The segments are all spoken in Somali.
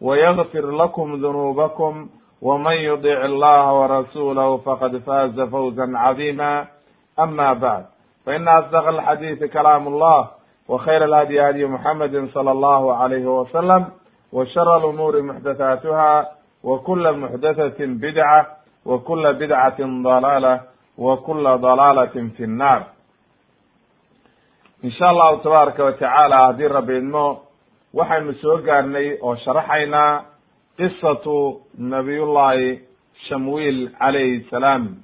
ويغفر لكم ذنوبكم ومن يطع الله ورسوله فقد فاز فوزا عظيما أما بعد فإن أصدق الحديث كلام الله وخير الهدي هدي محمد صلى الله عليه وسلم وشر الأمور محدثاتها وكل محدثة بدعة وكل بدعة ضلالة وكل ضلالة في النار in sha allahu tabaaraka watacaala haddii rabi idmo waxaynu soo gaarnay oo sharaxaynaa qisatu nabiyullahi shamwiil calayhi salaam.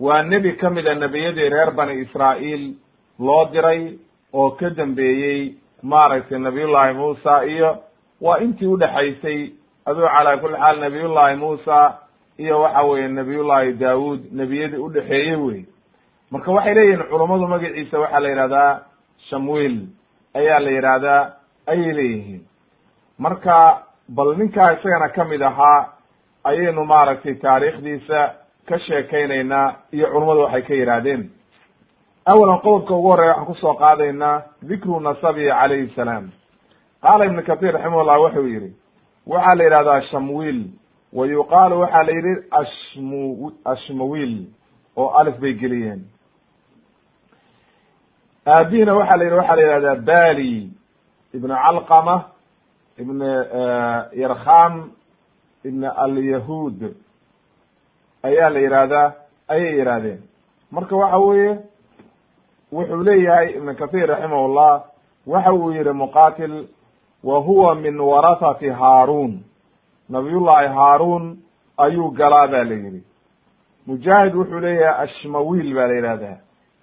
Waa nebi ka mida nebiyadii reer bani israa'iil loo diray oo ka dambeeyey maaragtay nabiyullahi muusa iyo waa intii udhexaysay aduu calaa kulli xaal nabiyullahi muusa iyo waxa weeye nabiyullahi daawud nebiyadii udhexeeyey wey. Marka waxay leeyihiin culummadu magaciisa waxaa la yihahdaa shamwiil ayaa la yidhaahdaa ayay leeyihiin. Marka bal ninkaa isagana ka mid ahaa ayaynu maaragtay taariikhdiisa ka sheekaynaynaa iyo culummadu waxay ka yidhaahdeen. Awalan qodobka ugu horreya waxaan ku soo qaadaynaa dikru nasabi calayhi salaam. Qaala ibnu katir raximahullah wuxuu yihi waxaa la yidhahdaa shamwiil wa yuqaalu waxaa la yidhi ashmu ashmawiil oo alif bay geliyeen. Aabihina waxa la yidhi waxaa la yihahdaa bali ibn calqama ibn yarkham ibn alyahud. Ayaa la yihahdaa ayay yidhahdeen marka waxa weeye wuxuu leeyahay ibn kathir raximahullah waxa uu yihi muqatil wa huwa min warahati haarun. Nabiyullahi haarun ayuu galaa ba la yihi mujaahid wuxuu leeyahay ashmawiil ba la yihahdaa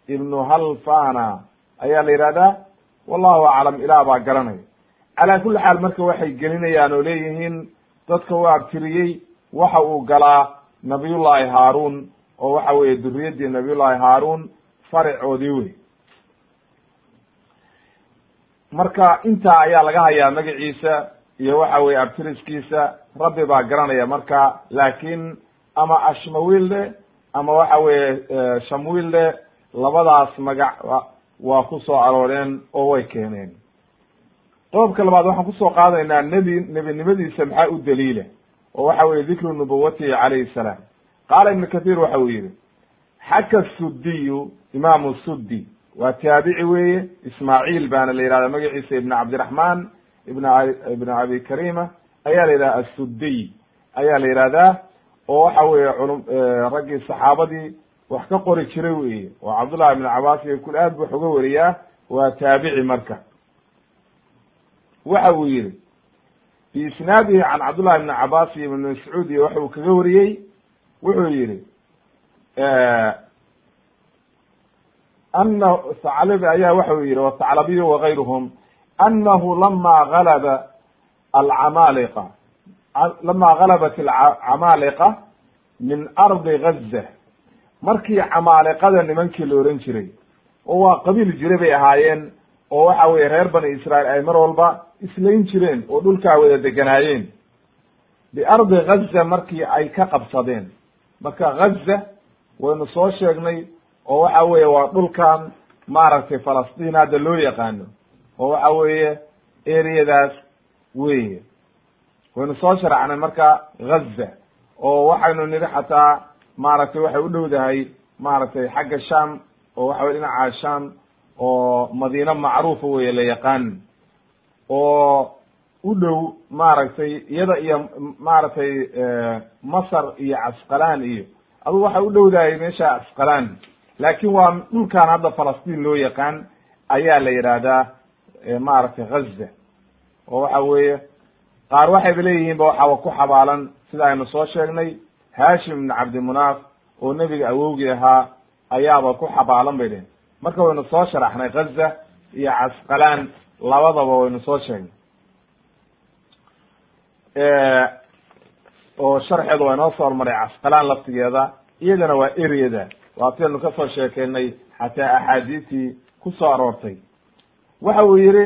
ibnu halfana ayaa la yihahdaa wallahu aclam ilaah baa garanaya calaa kulli xaal marka waxay gelinayaan oo leeyihiin dadka u abtiriyey waxa uu galaa nabiyullahi haarun oo waxa weeye duriyaddii nabiyullahi haarun faracoodii wey marka intaa ayaa laga hayaa magaciisa iyo waxa weye abtiriskiisa rabbi baa garanaya marka laakiin ama ashmawiil dhe ama waxa weeye shamwiil dhe labadaas magac waa ku soo arooreen oo way keeneen. Qodobka labaad waxaan ku soo qaadaynaa nebi nebinimadiisa maxaa u daliila? Oo waxa weye dikru nubuwatihi calayhi salaam. Qaala ibnu kathir waxa uu yihi xaka sudiyu imaamu sudi waa taabici weeye ismaaciil baana la yihahda magaciisa ibn cabdiraxman ibn ibn abi karima ayaa la yidhahda assudiy ayaa la yihahdaa oo waxa weeye culum raggii saxaabadii wax ka qori jiray weye oo cabdullahi ibn cabaas iyo kul aad bu wax uga wariyaa waa taabici marka. Waxa uu yihi bi isnaadihi can cabdullahi ibn cabaas iyo ibn mascuud iyo waxa uu kaga wariyey wuxuu yihi ana thaclabi ayaa waxa uu yihi wathaclabiyu wagayruhum anahu lama galaba alcamaaliqa lama galabat alcamaaliqa min ardi gaza markii camaaliqada nimankii la ohan jiray oo waa qabiil jire bay ahaayeen oo waxa weye reer bani israail ay mar walba islayn jireen oo dhulkaa wada deganaayeen. Biardi gaza markii ay ka qabsadeen. Marka gaza waynu soo sheegnay oo waxa weeye waa dhulkan maaragtay falastiin hadda loo yaqaano oo waxa weeye ereyadaas weye waynu soo sharacnay marka gaza oo waxaynu nidhi xataa maaragtay waxay u dhowdahay maaragtay xagga sham oo waxa weye dhinaca sham oo madiino macruufa weye la yaqaan. Oo u dhow maaragtay iyada iyo maaragtay masar iyo casqalaan iyo adugu waxa u dhowdahay meesha casqalaan laakin waa dhulkan hadda falastiin loo yaqaan ayaa la yidhaahdaa maaragtay ghaza. Oo waxa weeye qaar waxayba leeyihiinba waxaaba ku xabaalan sida aynu soo sheegnay hashim ibn cabdimunaaf oo nebiga awowgii ahaa ayaaba ku xabaalan bay dhehen marka waynu soo sharaxnay ghaza iyo casqalaan labadaba waynu soo sheegnay. Oo sharxeedu waa inoo soo hormaray casqalaan laftigeeda iyadana waa eryada waataynu ka soo sheekeynay xataa axaadiistii ku soo aroortay. Waxa uu yihi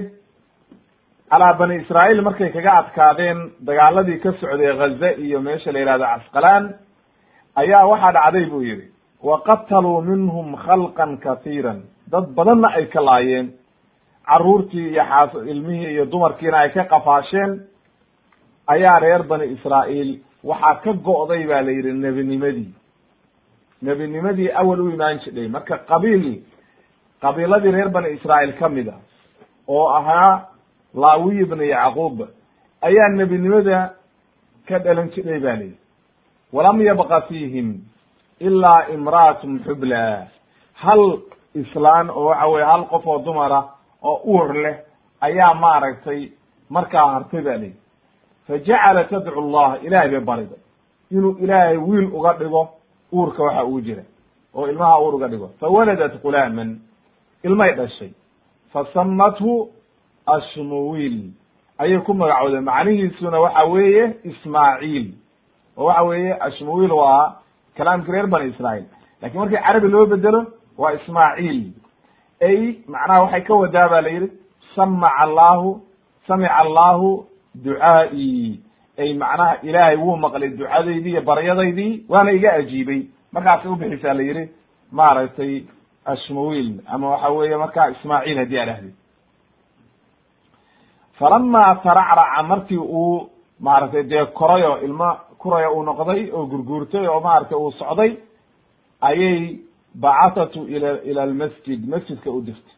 calaa bani israa'iil markay kaga adkaadeen dagaaladii ka socday ghaze iyo meesha la yihahdo casqalaan ayaa waxaa dhacday buu yihi wa qataluu minhum khalqan katiiran dad badanna ay ka laayeen caruurtii iyo xaas ilmihii iyo dumarkiina ay ka qafaasheen ayaa reer bani israa'iil waxaa ka go'day ba la yidhi nebinimadii. Nebinimadii awal u imaan jidhay marka qabiil qabiiladii reer bani israa'iil ka mid a oo ahaa laawiy ibna yacquub ayaa nebinimada ka dhalan jidhay ba layidhi walam yabqa fiihim ilaa imra'atun xubla. Hal islaan oo waxa weye hal qof oo dumara oo uur leh ayaa maaragtay markaa hartay ba layidhi fa jacala tadcu allah ilahay bay bariday inuu ilaahay wiil uga dhigo uurka waxa ugu jira. Oo ilmaha uur uga dhigo. Fawaladat gulaaman ilmay dhashay. Fasamathu ashmuwiil ayay ku magacowday macnihiisuna waxa weeye ismaaciil oo waxa weeye ashmuwiil waa kalaamki reer bani israa'iil laakiin markii carabi loo bedelo waa ismaaciil ay macnaha waxay ka wadaa ba la yidhi samaca allahu samica allahu ducaa'i ay macnaha ilaahay wuu maqlay ducadaydii iyo baryadaydii waana iga ajiibay markaasay ubixisaa la yidhi maaragtay ashmuwiil ama waxa weeye markaa ismaaciil haddii a dhahday falama taracraca markii uu maaragtay dee korayo ilmo kuraya uu noqday oo gurguurtay oo maaragtay uu socday ayay bacatatu ila ila almasjid masjidka u dirtay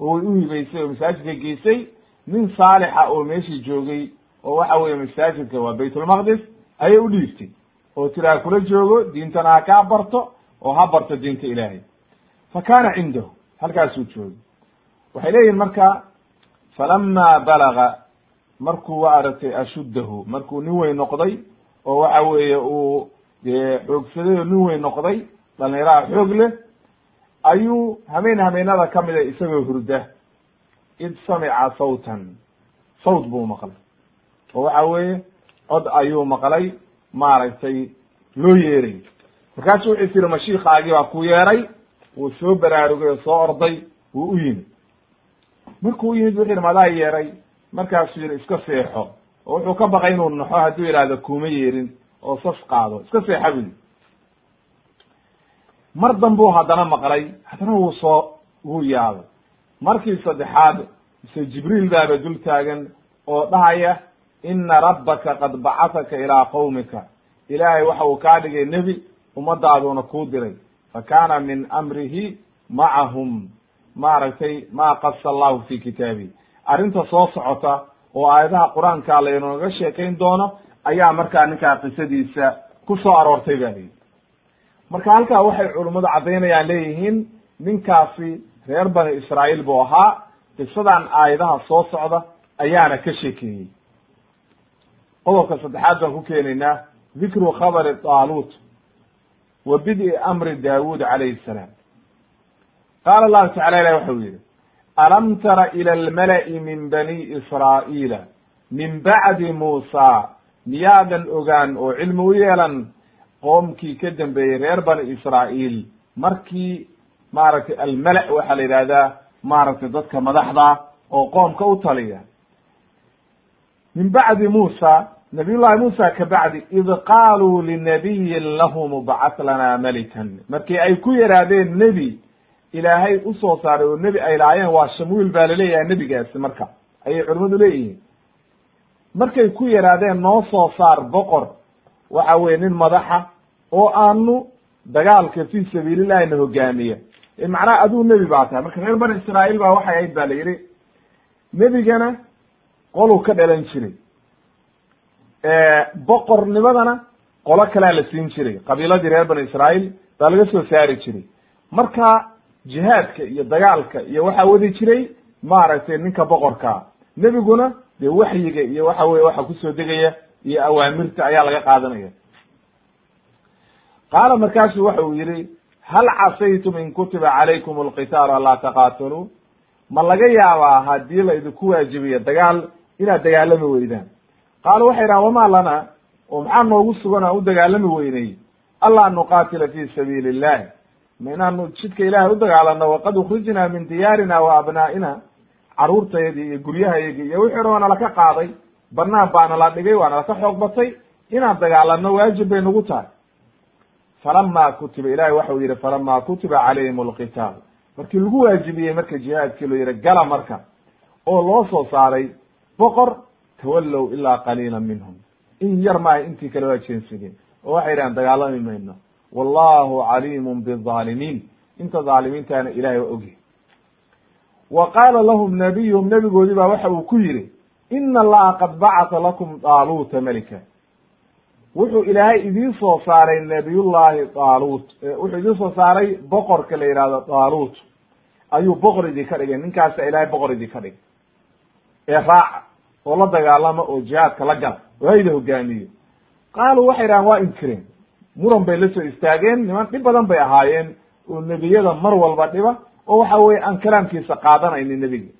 oo way u hibaysay oo masaajidka geysay nin saalixa oo meeshii joogay oo waxa weeye masaajidka waa baytulmaqdis ayay u dhiibtay oo tiraa kula joogo diintana ha kaa barto oo ha barto diinta ilaahay fa kaana cindahu halkaasuu joogay waxay leeyihiin marka falama balaga markuu wa aragtay ashuddahu markuu nin weyn noqday oo waxa weeye uu xoogsaday oo nin weyn noqday dhalinyaraha xoog leh ayuu hameen hameenada kamida isagoo hurda id samica sawtan sawt buu maqlay oo waxa weeye cod ayuu maqlay maaragtay loo yeeray markaasu wuxuu tiri mashiikaagii baa ku yeeray wuu soo baraarugay oo soo orday wuu u yimid markuu yimid yihi madaa yeeray markaasuu yihi iska seexo. Oo wuxuu ka baqay inuu naxo hadduu yidhahdo kuma yeerin oo sas qaado. Iska seexa buli mar dambuu haddana maqlay haddana wuu soo wuu yaabay. Markii saddexaad mise jibriil baaba dul taagan oo dhahaya ina rabbaka qad bacataka ilaa qawmika. Ilaahay waxa uu kaa dhigay nebi ummadaaduna kuu diray. Fa kaana min amrihi macahum maaragtay ma qasa allahu fi kitaabi arrinta soo socota oo aayadaha qur'aanka laynooga sheekayn doono ayaa markaa ninkaa qisadiisa ku soo aroortay ba lihi marka halkaa waxay culummadu caddaynayaan leeyihiin ninkaasi reer bani israa'iil buu ahaa qisadan aayadaha soo socda ayaana ka sheekeeyey. Qodobka saddexaad baan ku keenaynaa dikru khabari taalut wa bid'i amri daawud calayhi salaam qaala allahu tacala ilah waxau yihi alam tara ila almala'i min bani israa'iila min bacdi muusa miyaadan ogaan oo cilmi u yeelan qoomkii ka dambeeyey reer bani israa'iil markii maaragtay almala waxaa la yidhahdaa maaragtay dadka madaxda oo qoomka u taliya min bacdi muusa nabiy llahi muusa ka bacdi id qaaluu linabiyin lahum bacat lana melikan markii ay ku yaraadeen nebi ilaahay u soo saaray oo nebi ay laayeen waa shamuil baa la leeyahay nebigaasi marka. Ayay culimmadu leeyihiin. Markay ku yaraadeen noo soo saar boqor waxa weye nin madaxa oo aanu dagaalka fi sabiilillahi na hogaamiya macnaha aduu nebi baa tahay. Marka reer bani israa'iil baa waxay ahayd ba la yidhi nebigana qoluu ka dhalan jiray. Boqornimadana qolo kalea la siin jiray. Qabiiladii reer bani israa'iil baa laga soo saari jiray. Marka jihaadka iyo dagaalka iyo waxaa wadi jiray maaragtay ninka boqorkaa nebiguna dee waxyiga iyo waxa weye waxa ku soo degaya iyo awaamirta ayaa laga qaadanaya. Qaala markaasu waxa uu yihi hal casaytum in kutiba calaykum alqitaalu anlaa taqaataluu ma laga yaabaa haddii la idinku waajibiyo dagaal inaad dagaalami weydaan? Qaalu waxay dhahan wamaa lana oo maxaa noogu sugan aan u dagaalami weynay? Allaa nuqaatila fi sabiili illahi ma inaanu jidka ilaahay u dagaalano waqad ukrijnaa min diyaarina wa abnaa'ina. Caruurtayadii iyo guryahayagii iyo wixii dhan waa nalaka qaaday banaan baa nala dhigay waa nalaka xoog batay inaan dagaalano waajib bay nagu tahay. Falama kutiba ilahay waxa uu yihi falama kutiba calayhim alqitaal markii lagu waajibiyey marka jihaadkii loo yihi gala marka oo loo soo saaray boqor tawallow ilaa qaliila minhum. In yar maaha intii kale waa jeensadeen oo waxay yidhahan dagaalami mayno wallahu caliimun bizaalimiin inta dhaalimiintaana ilahay waa ogyahy wa qaala lahum nabiyuhum nebigoodii baa waxa uu ku yidhi ina allaha qad bacata lakum daaluuta melika wuxuu ilaahay idiin soo saaray nabiyullahi daaluut wuxuu idiin soo saaray boqorka la yihahdo daaluut ayuu boqor idii ka dhigay ninkaasa ilaahay boqor idii ka dhigay ee raaca oo la dagaalama oo jihaadka la gala oo hayda hogaamiyo qaaluu waxay dhahan waa inkireen muran bay la soo istaageen niman dhib badan bay ahaayeen oo nebiyada mar walba dhiba oo waxa weye aan kalaamkiisa qaadanaynin nebiga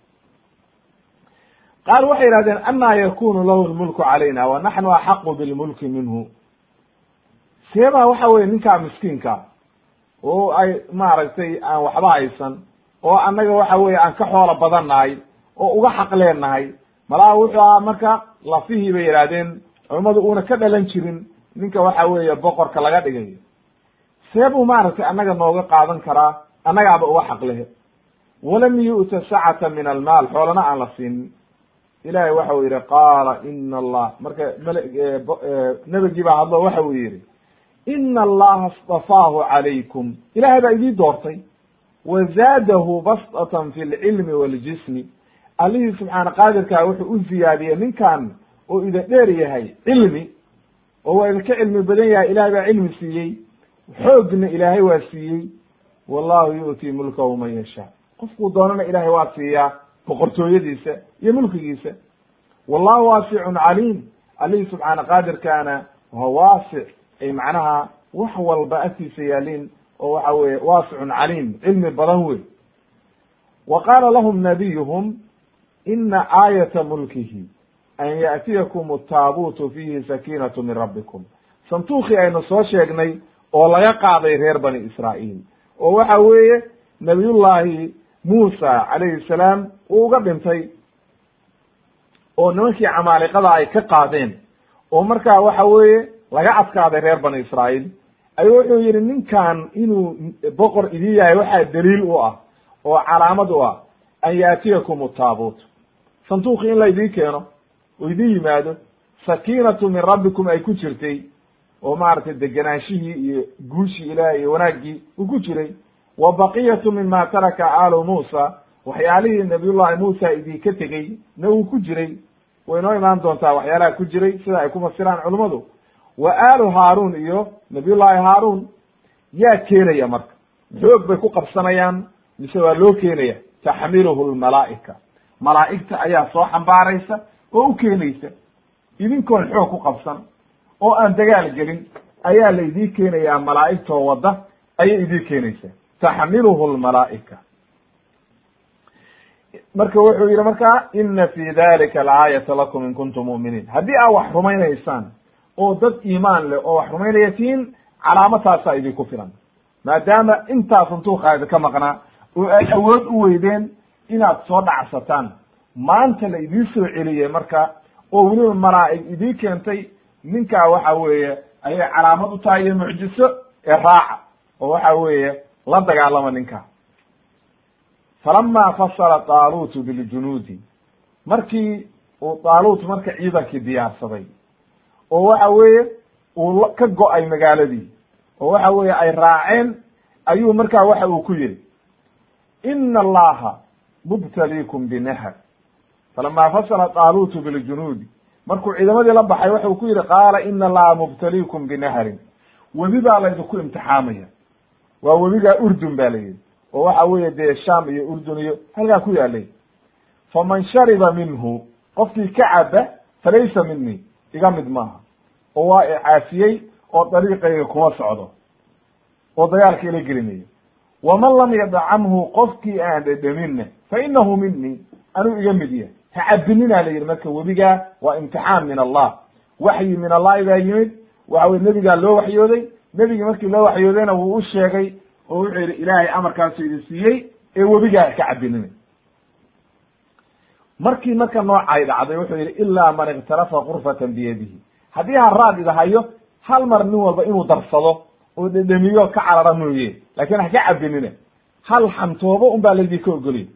qaalu waxay yihahdeen anaa yakunu lahu lmulku calayna wa naxnu axaqu bilmulki minhu. Seebaa waxa weye ninkaa miskiinka oo ay maaragtay aan waxba haysan oo annaga waxa weye aan ka xoolo badan nahay oo uga xaq leenahay malaha wuxuu ahaa marka lafihii bay yidhahdeen culummadu uuna ka dhalan jirin ninka waxa weeye boqorka laga dhigayo see buu maaragtay annaga nooga qaadan karaa annagaaba uga xaq lehe. Walam yu'ta sacata min almaal xoolana aan la siinin ilahay waxa uu yihi qaala ina allah marka nebigii baa hadlo waxa uu yihi ina allaha istafaahu calaykum. Ilahay baa idii doortay wa zaadahu bastatan fi lcilmi waljismi allihii subxaana qaadirkaa wuxuu u ziyaadiyey ninkan oo ida dheer yahay cilmi oo waa idinka cilmi badan yahay ilahay baa cilmi siiyey. Xoogna ilaahay waa siiyey. Wallahu yu'tii mulkahu man yashaa. Qofkuu doonana ilahay waa siiyaa boqortooyadiisa iyo mulkigiisa. Wallahu waasicun caliim. Allihii subxaana qaadirkaana waa waasic ay macnaha wax walba agtiisa yaaliin oo waxa weye waasicun caliim cilmi badan wey wa qaala lahum nabiyuhum ina aayata mulkihi an yaأtiyakum ataabuutu fiihi sakiinatu min rabbikum santuukhii aynu soo sheegnay oo laga qaaday reer bani israa'iil oo waxa weeye nabiyullaahi muusa calayhi salaam uu uga dhintay oo nimankii camaaliqada ay ka qaadeen oo markaa waxa weeye laga adkaaday reer bani israa'iil ayuu wuxuu yihi ninkan inuu boqor idin yahay waxaa daliil u ah oo calaamad u ah an yaatiyakum ataabuut santuuqii in la keeno oo idin yimaado sakiinatu min rabbikum ay ku jirtay oo maaragtay deganaanshihii iyo guushii ilaah iyo wanaaggii uu ku jiray wa baqiyatu mima taraka aalu muusa waxyaalihii nabiyullahi muusa idinka tegey na uu ku jiray way noo imaan doontaa waxyaalaha ku jiray sida ay ku fasiraan culummadu wa aalu haaruun iyo nabiyullahi haaruun yaa keenaya marka xoog bay ku qabsanayaan mise waa loo keenaya taxmiluhu lmalaa'ika malaa'igta ayaa soo xambaaraysa oo u keenaysa idinkoon xoog ku qabsan oo aan dagaal gelin ayaa la idii keenayaa malaa'igtoo wadda ayay idii keenaysaa. Taxmiluhu lmalaa'ika marka wuxuu yihi markaa ina fi dalika alaayata lakum in kuntum mu'miniin. Haddii aad wax rumaynaysaan oo dad iimaan leh oo wax rumaynaya tihiin calaamataasaa idinku filan. Maadaama intaa santuuqaada ka maqnaa oo ay awood u weydeen inaad soo dhacsataan maanta la idiin soo celiyey marka oo weliba malaa'ig idii keentay ninkaa waxa weeye ayay calaamad u tahay iyo mucjiso ee raaca oo waxa weeye la dagaalama ninkaa falama fasala taaluutu biljunuudi markii uu taaluut marka ciidankii diyaarsaday oo waxa weeye uu ka go'ay magaaladii oo waxa weeye ay raaceen ayuu markaa waxa uu ku yihi ina allaha mubtaliikum binahar falama fasala taaluutu biljunuudi markuu ciidamadii la baxay wuxuu ku yidhi qaala ina allaha mubtaliikum binahrin. Webi baa laydinku imtixaamaya. Waa webigaa urdun ba la yidhi oo waxa weeye dee sham iyo urdun iyo halkaa ku yaalay faman shariba minhu qofkii ka caba falaysa mini iga mid maaha. Oo waa icaafiyey oo dariiqayga kuma socdo oo dagaalka ila gelinayo waman lam yadcamhu qofkii aan dhedhaminna fa inahu mini anuu iga mid yahay ha cabinina la yidhi marka webigaa waa imtixaan min allah. Waxyi min allahi baa yimid waxa weye nebigaa loo waxyooday nebigii markii loo waxyoodayna wuu u sheegay oo wuxuu yidhi ilaahay amarkaasu idin siiyey ee webigaa ka cabinina markii marka noocay dhacday wuxuu yidhi ilaa man iktarafa kurfatan biyadihi. Haddii haraad idahayo hal mar nin walba inuu darsado oo dhedhemiyo ka carara mooye laakiin ha ka cabinina hal xantoobo un baa laydinka ogoliy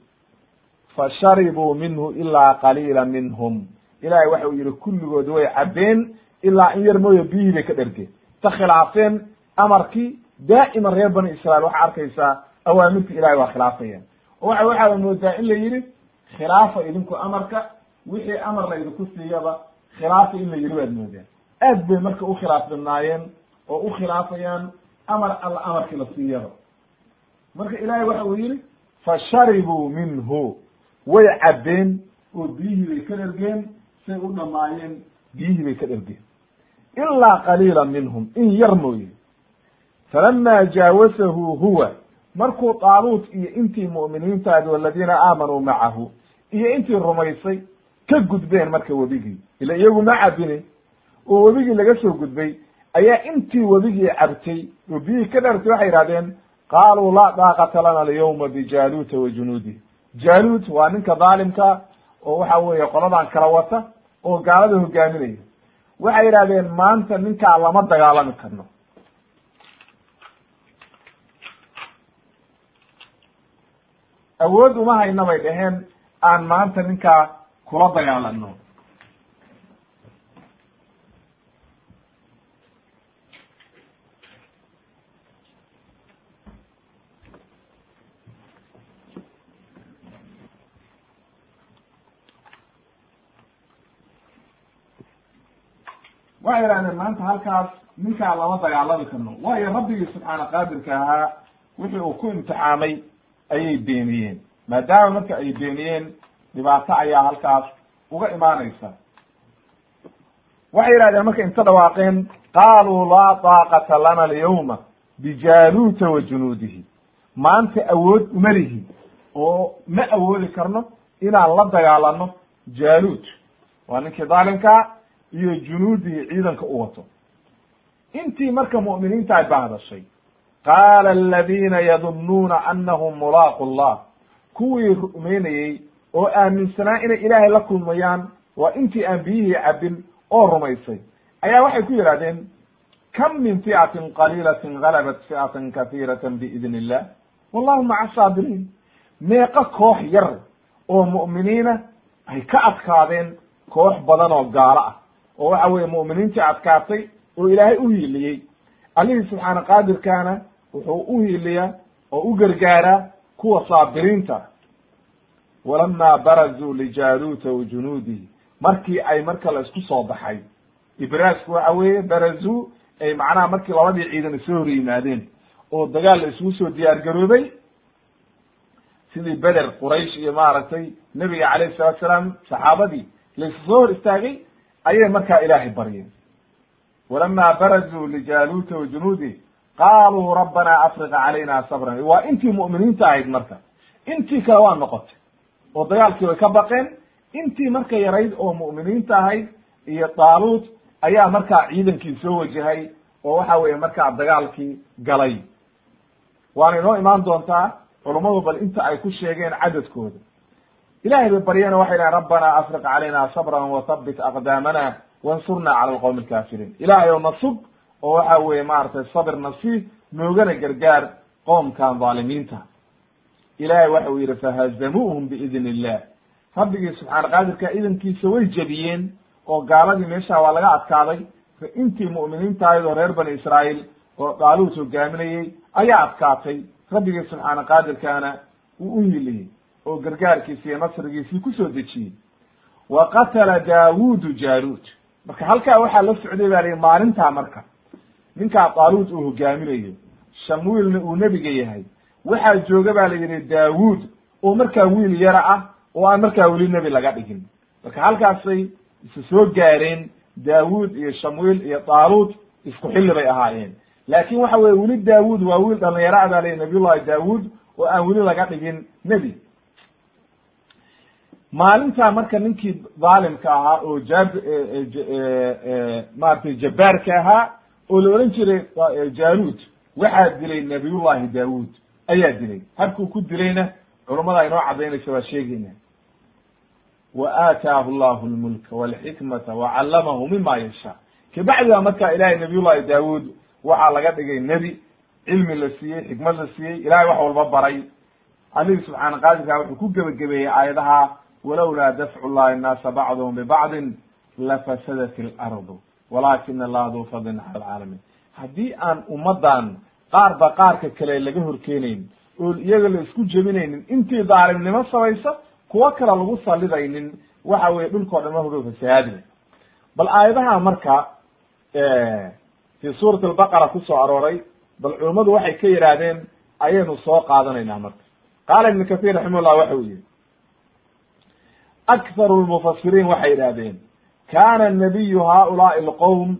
fa sharibuu minhu ilaa qaliila minhum. Ilahay waxa uu yihi kulligood way cabeen ilaa in yar mooye biyihii bay ka dhergeen ta khilaafeen amarkii daa'iman reer bani israiil waxaa arkaysaa awaamirta ilahay waa khilaafayaan oo waxa waxaada moodaa in la yidhi khilaafa idinku amarka wixii amar la idinku siiyaba khilaafa in la yidhi baad moodaan aad bay marka u khilaaf badnaayeen oo u khilaafayaan amar alla amarkii la siiyaba. Marka ilaahay waxa uu yihi fa sharibuu minhu way cabbeen oo biyihii bay ka dhergeen say u dhamaayeen biyihii bay ka dhergeen ilaa qaliila minhum in yar mooye. Falama jaawasahu huwa markuu taaluut iyo intii mu'miniintaadi waladiina aamanuu macahu iyo intii rumaysay ka gudbeen marka webigii. Ila iyagu ma cabine oo webigii laga soo gudbay ayaa intii webigii cabtay oo biyihii ka dhartay waxay yihahdeen qaaluu laa daaqata lana alyawma bijaaluuta wa junuudih jaaluut waa ninka dhaalimka oo waxa weeye qoladan kala wata oo gaalada hogaaminaya waxay yidhahdeen maanta ninkaa lama dagaalami karno. Awood uma hayna bay dhaheen aan maanta ninkaa kula dagaalano waxay idhahdeen maanta halkaas ninkaa lama dagaalami karno. Waayo rabbigii subxaana qaadirka ahaa wixii uu ku imtixaamay ayay beeniyeen. Maadaama marka ay beeniyeen dhibaato ayaa halkaas uga imaanaysa. Waxay yidhahdeen marka inta dhawaaqeen qaaluu laa daaqata lana alyawma bijaaluuta wa junuudihi. Maanta awood uma lihi oo ma awoodi karno inaan la dagaalano jaaluut. Waa ninkii dhaalimkaa iyo junuudihi ciidanka u wato. Intii marka mu'miniinta ay hadashay qaala aladiina yadunnuuna anahum mulaaqu llah kuwii rumaynayey oo aaminsanaa inay ilaahay la kulmayaan waa intii aan biyihii cabin oo rumaysay. Ayaa waxay ku yidhahdeen kam min fi'atin qaliilatin galabat fi'atan kahiiratan biidni illah wallahu maca saabiriin. Meeqa koox yar oo mu'miniina ay ka adkaadeen koox badan oo gaalo ah oo waxa weeye mu'miniintii adkaatay oo ilaahay u hiiliyey. Allihii subxaana qaadirkaana wuxuu u hiiliyaa oo u gargaaraa kuwa saabiriinta. Walamaa barazuu lijaaluuta wa markii ay marka la isku soo baxay ibraasku waxa weeye barazuu ay macnaha markii labadii ciidan isoo hor yimaadeen oo dagaal la isugu soo diyaar garoobay sidii beder quraysh iyo maaragtay nebiga calayhi salatu salaam saxaabadii la soo hor istaagay ayay markaa ilaahay baryeen walamaa barazuu lijaaluuta wa junuudih qaaluu rabbanaa afriq calayna sabran. Waa intii mu'miniinta ahayd marka. Intii kale waa noqotay. Oo dagaalkii way ka baqeen. Intii marka yarayd oo mu'miniinta ahayd iyo daaluut ayaa markaa ciidankii soo wajahay oo waxa weeye markaa dagaalkii galay. Waana inoo imaan doontaa culummadu bal inta ay ku sheegeen cadadkooda ilahay bay baryeen waxay dhahen rabbanaa afriq calayna sabran wathabbit aqdaamana wansurna cala alqowmi alkaafiriin ilaahay oo na sug oo waxa weeye maaragtay sabir nasiib noogana gargaar qoomkan dhaalimiinta ilahay waxa uu yidhi fahazamuuhum biidn illah rabbigii subxaana qaadirka idankiisa way jebiyeen oo gaaladii meesha waa laga adkaaday intii mu'miniinta ahayd oo reer bani israa'iil oo dhaaluut hogaaminayey ayaa adkaatay rabbigii subxaana qaadirkaana uu u hiliyey oo gargaarkiisi iyo nasrigiisii ku soo dejiyey wa qatala daawudu jaaluud marka halkaa waxaa la socday ba lihi maalintaa marka ninkaa taaluud uu hogaaminayo shamuilna uu nebiga yahay. Waxaa jooga ba la yidhi daawuud oo markaa wiil yara ah oo aan markaa weli nebi laga dhigin. Marka halkaasay isu soo gaareen daawuud iyo shamuil iyo taaluud isku xilli bay ahaayeen. Laakin waxa weye weli daawuud waa wiil dhalinyaro a baa layihi nabiyullahi daawuud oo aan weli laga dhigin nebi maalintaa marka ninkii dhaalimka ahaa oo jab maratay jabbaarka ahaa oo la odhan jiray jaaluud waxaa dilay nabiyullahi daawuud. Ayaa dilay. Habkuu ku dilayna culummada inoo cadaynaysa waa sheegayna wa aataahu llahu lmulka walxikmata wacallamahu mima yashaa. Kabacdi baa marka ilahay nabiyullahi daawuud waxaa laga dhigay nebi. Cilmi la siiyey xikmad la siiyey. Ilahay wax walba baray. Allihii subxaana qaadirka wuxuu ku gebagabeeyey aayadaha walowlaa dafcu llahi annaasa bacduhum bibacdin lafasadat ilardu walakina allaha duu fadlin cala alcaalamiin. Haddii aan ummaddan qaarba qaarka kale laga horkeenayn oo iyaga la isku jebinaynin intii daalimnimo samaysa kuwo kale lagu sallidaynin waxa weye dhulkao dhan ma hoga fasahaadi bal aayadaha marka fi suurati albaqara ku soo arooray bal culummadu waxay ka yidhaahdeen ayaynu soo qaadanaynaa marka. Qaala ibnu kahiir raximahullah waxa uu yihi akharu lmufasiriin waxay yidhahdeen kana nabiyu haulaai alqowm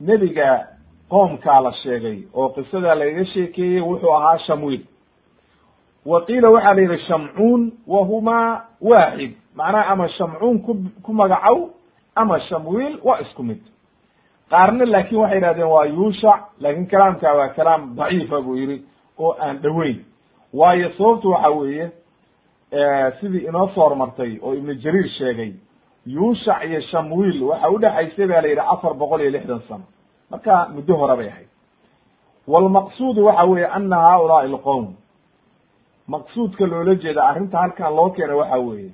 nebiga qoomkaa la sheegay oo qisada lagaga sheekeeyey wuxuu ahaa shamwiil wa qiila waxaa la yidhi shamcuun wa humaa waaxid macnaha ama shamcuun ku ku magacow ama shamwiil waa isku mid qaarna laakin waxay yidhahdeen waa yuushac laakin kalaamka waa kalaam daciifa buu yihi oo aan dhoweyn waayo sababtu waxa weeye sidii inoo soo hormartay oo ibnu jariir sheegay yuushac iyo shamwiil waxa udhexaysay ba la yidhi afar boqol iyo lixdan sano. Marka muddo hore bay ahayd. Walmaqsuudu waxa weeye ana haulaai alqowm maqsuudka loola jeeda arrinta halkan loo keenay waxa weeye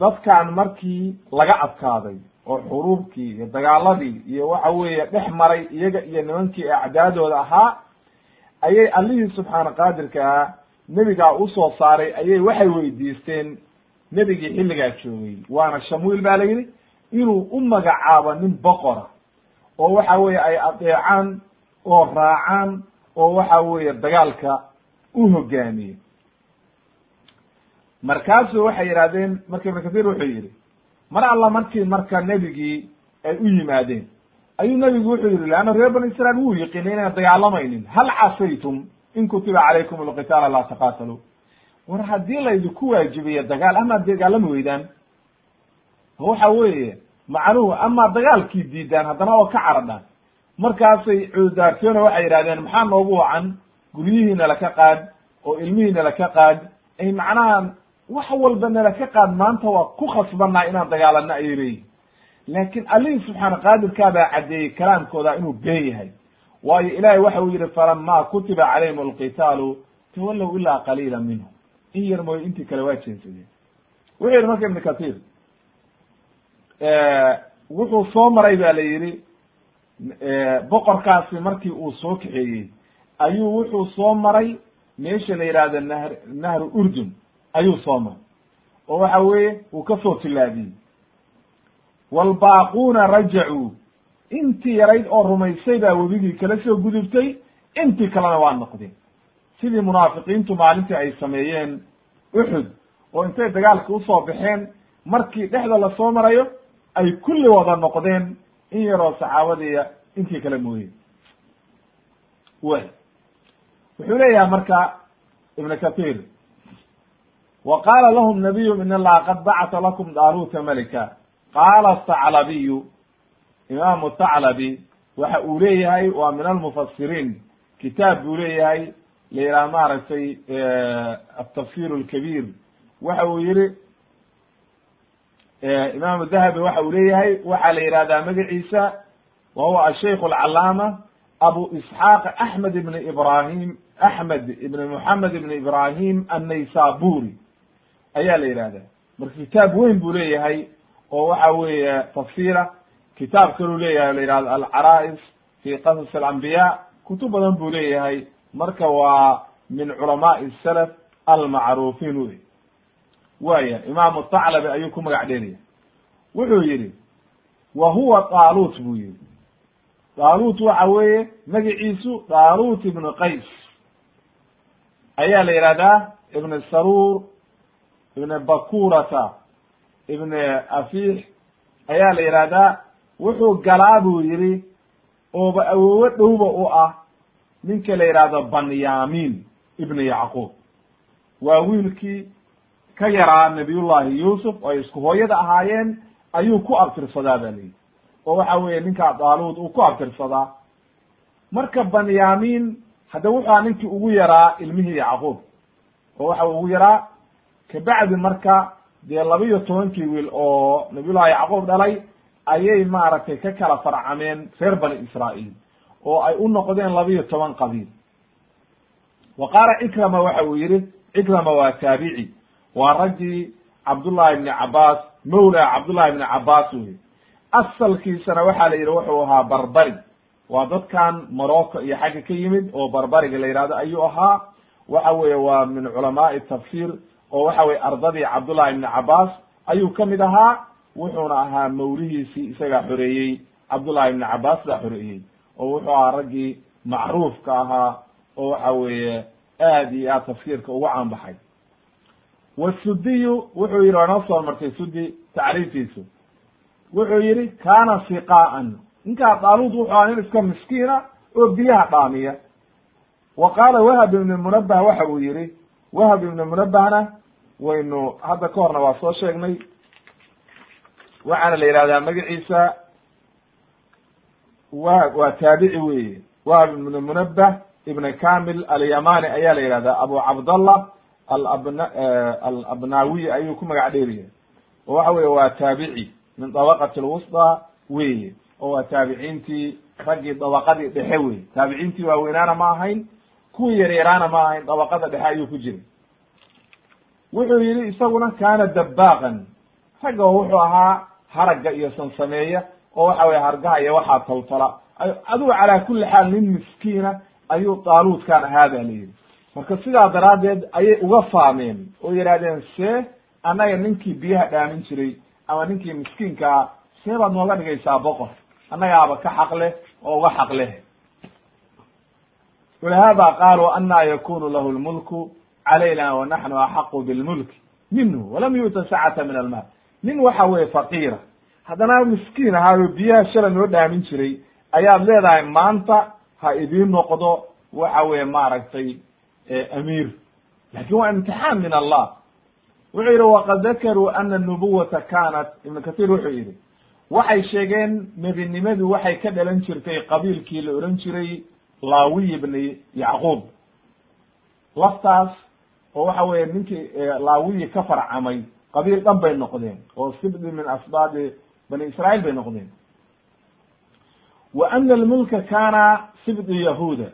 dadkan markii laga adkaaday oo xuruubkii iyo dagaaladii iyo waxa weeye dhex maray iyaga iyo nimankii acdaadooda ahaa ayay allihii subxaana qaadirka ah nebigaa u soo saaray ayay waxay weydiisteen nebigii xilligaa joogay. Waana shamwiil baa la yidhi inuu u magacaabo nin boqora oo waxa weeye ay adeecaan oo raacaan oo waxa weeye dagaalka u hogaamiye. Markaasu waxay yidhahdeen marka ibnu kahiir wuxuu yidhi mar alla markii marka nebigii ay u yimaadeen ayuu nebigu wuxuu yidhi leanna reer bani israiil wuu yiqiinay inaan dagaalamaynin hal casaytum in kutiba calaykum alqitaala laa taqaataluu war haddii laydinku waajibiyo dagaal amaad dagaalami weydaan waxa weeye macnuhu amaa dagaalkii diidaan haddana oo ka caradhaan markaasay cududaarteen oo waxay yidhahdeen maxaa noogu wacan? Guryihiina laka qaad oo ilmihiina laka qaad. Ay macnaha wax walba nala ka qaad maanta waa ku khasbanaa inaan dagaalano ayay leeyihiin laakiin allihii subxaana qaadirkaa baa caddeeyey kalaamkooda inuu been yahay waayo ilahay waxa uu yihi falama kutiba calayhim alqitaalu tawallow ilaa qaliila minhum. In yar mooyo intii kale waa jeensadeen wuxuu yihi marka ibnu kahiir wuxuu soo maray ba la yidhi boqorkaasi markii uu soo kaxeeyey ayuu wuxuu soo maray meesha la yidhaahdo nahr nahru urdun ayuu soo maray. Oo waxa weeye uu ka soo tilaabiyey waalbaaquuna rajacuu intii yarayd oo rumaysay baa webigii kala soo gudubtay intii kalena waa noqdeen sidii munaafiqiintu maalintii ay sameeyeen uxud oo intay dagaalka u soo baxeen markii dhexda la soo marayo ay kulli wada noqdeen in yaroo saxaabadiiya intii kale mooye. Way. Wuxuu leeyahay marka ibn kathir wa qaala lahum nabiyum in allaha qad bacata lakum daaluta malika. Qaala thaclabiyu imaamu thaclabi waxa uu leeyahay waa min almufasiriin kitaab buu leeyahay la yidhaha maaragtay atafsir alkabiir waxa uu yihi imaamu dahabi waxa uu leeyahay waxaa la yihahdaa magaciisa wa huwa ashaykh alcalaama abu isxaaq axmed ibn ibrahim axmed ibn moxamed ibn ibrahim annaysaburi. Ayaa la yihahdaa marka kitaab weyn buu leeyahay oo waxa weeye tafsira kitaab kaluu leeyahay la yihahdo alcaraa'is fi qasas alambiya kutub badan buu leeyahay. Marka waa min culamaai salaf almacruufiin wey waya imaamu thaclabi ayuu ku magac dheelaya wuxuu yidhi wa huwa daaluut buu yidhi. Daaluut waxa weeye magiciisu daaluut ibnu qays. Ayaa la yihahdaa ibn saruur ibn bakurata ibn afiix. Ayaa la yihahdaa wuxuu galaa buu yidhi ooba awoowo dhowba u ah ninka la yidhaahdo banyamin ibn yacquub. Waa wiilkii ka yaraa nabiyullahi yuusuf oo ay isku hooyada ahaayeen ayuu ku abtirsadaa ba layidhi oo waxa weeye ninkaa daaluud uu ku abtirsadaa marka banyamin hadda wuxuu aha ninkii ugu yaraa ilmihii yacquub. Oo waxa ugu yaraa kabacdi marka dee laba iyo tobankii wiil oo nabiyullahi yacquub dhalay ayay maaragtay ka kala farcameen reer bani israa'iil oo ay u noqdeen laba iyo toban qabiil. Wa qaala cikrama waxa uu yidhi cikrama waa taabici waa raggii cabdullahi ibni cabaas mawla cabdullahi ibni cabaas weye asalkiisana waxaa la yidhi wuxuu ahaa barbari. Waa dadkan morocco iyo xagga ka yimid oo barbariga la yihahdo ayuu ahaa. Waxa weeye waa min culamaai tafsir oo waxa weye ardadii cabdullahi ibni cabaas ayuu ka mid ahaa wuxuuna ahaa mawlihiisii isagaa xoreeyey cabdullahi ibni cabaas baa xoreeyey oo wuxuu ahaa raggii macruufka ahaa oo waxa weeye aad iyo aad tafsiirka ugu caanbaxay. Wasudiyu wuxuu yidhi waa noo soo martay sudi tacriiftiisu. Wuxuu yidhi kaana siqaa'an. Ninkaa daaluud wuxuu ahaa nin iska miskiina oo biyaha dhaamiya. Wa qaala wahab ibn munabah waxa uu yihi wahab ibn munabahna waynu hadda ka horna waa soo sheegnay waxaana la yihahdaa magaciisa wa waa taabici weye wahab ibn munabah ibn kamil alyamani ayaa la yihahdaa abu cabdallah alabna alabnawiy ayuu ku magac dheeriya oo waxa weye waa taabici min dabaqati lwusطى weye oo waa taabiciintii raggii dabaqadii dhexe wey taabiciintii waaweynaana ma ahayn kuwii yaryaraana ma ahayn dabaqada dhexe ayuu ku jiray. Wuxuu yihi isaguna kana dabaaqan ragga wuxuu ahaa haragga iyo sansameeya oo waxa weye hargaha iyo waxaa taltala. Adigu calaa kuli xaal nin miskiina ayuu daaluudkan ahaa la yidhi. Marka sidaa daraaddeed ayay uga faameen oo yidhahdeen see annaga ninkii biyaha dhaamin jiray ama ninkii miskiinkaa see baad nooga dhigaysaa boqor. Annagaaba ka xaq leh oo uga xaq leh. Walihaada qaaluu anaa yakunu lahu lmulku calayna wa naxnu axaqu bilmulki minhu walam yu'ta sacata min almaal nin waxa weye faqiira. Haddana miskiin ahaayo biyaha shala noo dhaamin jiray ayaad leedahay maanta ha idiin noqdo waxa weye maaragtay amiir. Lakin waa imtixaan min allah. Wuxuu yidhi waqad dakaruu ana nubuwata kanat ibnu kahiir wuxuu yidhi waxay sheegeen nebinimadu waxay ka dhalan jirtay qabiilkii la ohan jiray laawiy ibni yacquub. Laftaas oo waxa weye ninkii laawiyi ka farcamay qabiil dhan bay noqdeen oo sibdi min asbaabi bani israa'iil bay noqdeen wa ana almulka kana sibdi yahuuda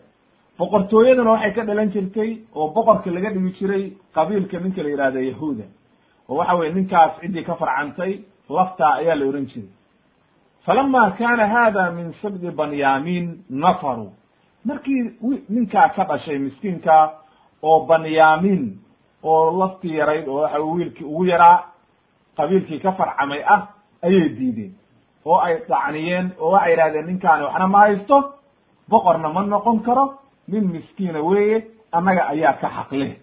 boqortooyaduna waxay ka dhalan jirtay oo boqorka laga dhigi jiray qabiilka ninka la yihahda yahuuda oo waxa weye ninkaas ciddii ka farcantay laftaa ayaa la ohan jiray. Falama kana hada min sibdi banyamin nafaru. Markii ninkaa ka dhashay miskiinka oo banyamin oo laftii yarayd oo waxa wiilkii ugu yaraa qabiilkii ka farcamay ah ayay diideen. Oo ay dacniyeen oo waxay yidhahdeen ninkaani waxna ma haysto boqorna ma noqon karo nin miskiina weeye annaga ayaa ka xaq leh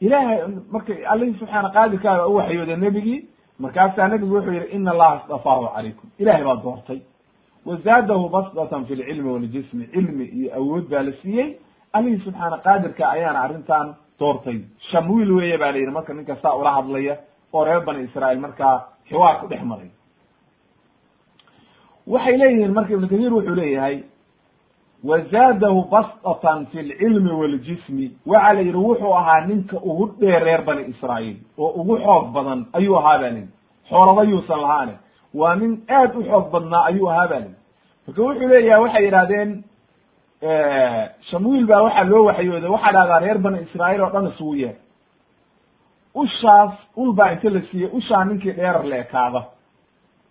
ilaahay marka allihii subxaana qaadirkaaga u waxyooda nebigii markaasaa nebigu wuxuu yihi ina allaha istafaahu calaykum. Ilahay baa doortay. Wazaadahu basdatan fi lcilmi waljismi cilmi iyo awood baa la siiyey. Allihii subxaana qaadirka ayaana arrintan doortay. Shamwiil weeye ba la yidhi marka ninka saa ula hadlaya oo reer bani israa'iil markaa xiwaar ku dhex maray. Waxay leeyihiin marka ibnu kathiir wuxuu leeyahay wazaadahu basdatan fi lcilmi waljismi waxa la yidhi wuxuu ahaa ninka ugu dheer reer bani israa'iil oo ugu xoog badan ayuu ahaa ba lidi xoolaba yuusan lahaane. Waa nin aad u xoog badnaa ayuu ahaa ba lidi marka wuxuu leeyahay waxay yidhahdeen shamwiil baa waxaa loo waxyooday waxaa dhahdaa reer bani israa'iil oo dhan isugu yeer ushaas ul baa inta la siiyey ushaa ninkii dheerar la ekaada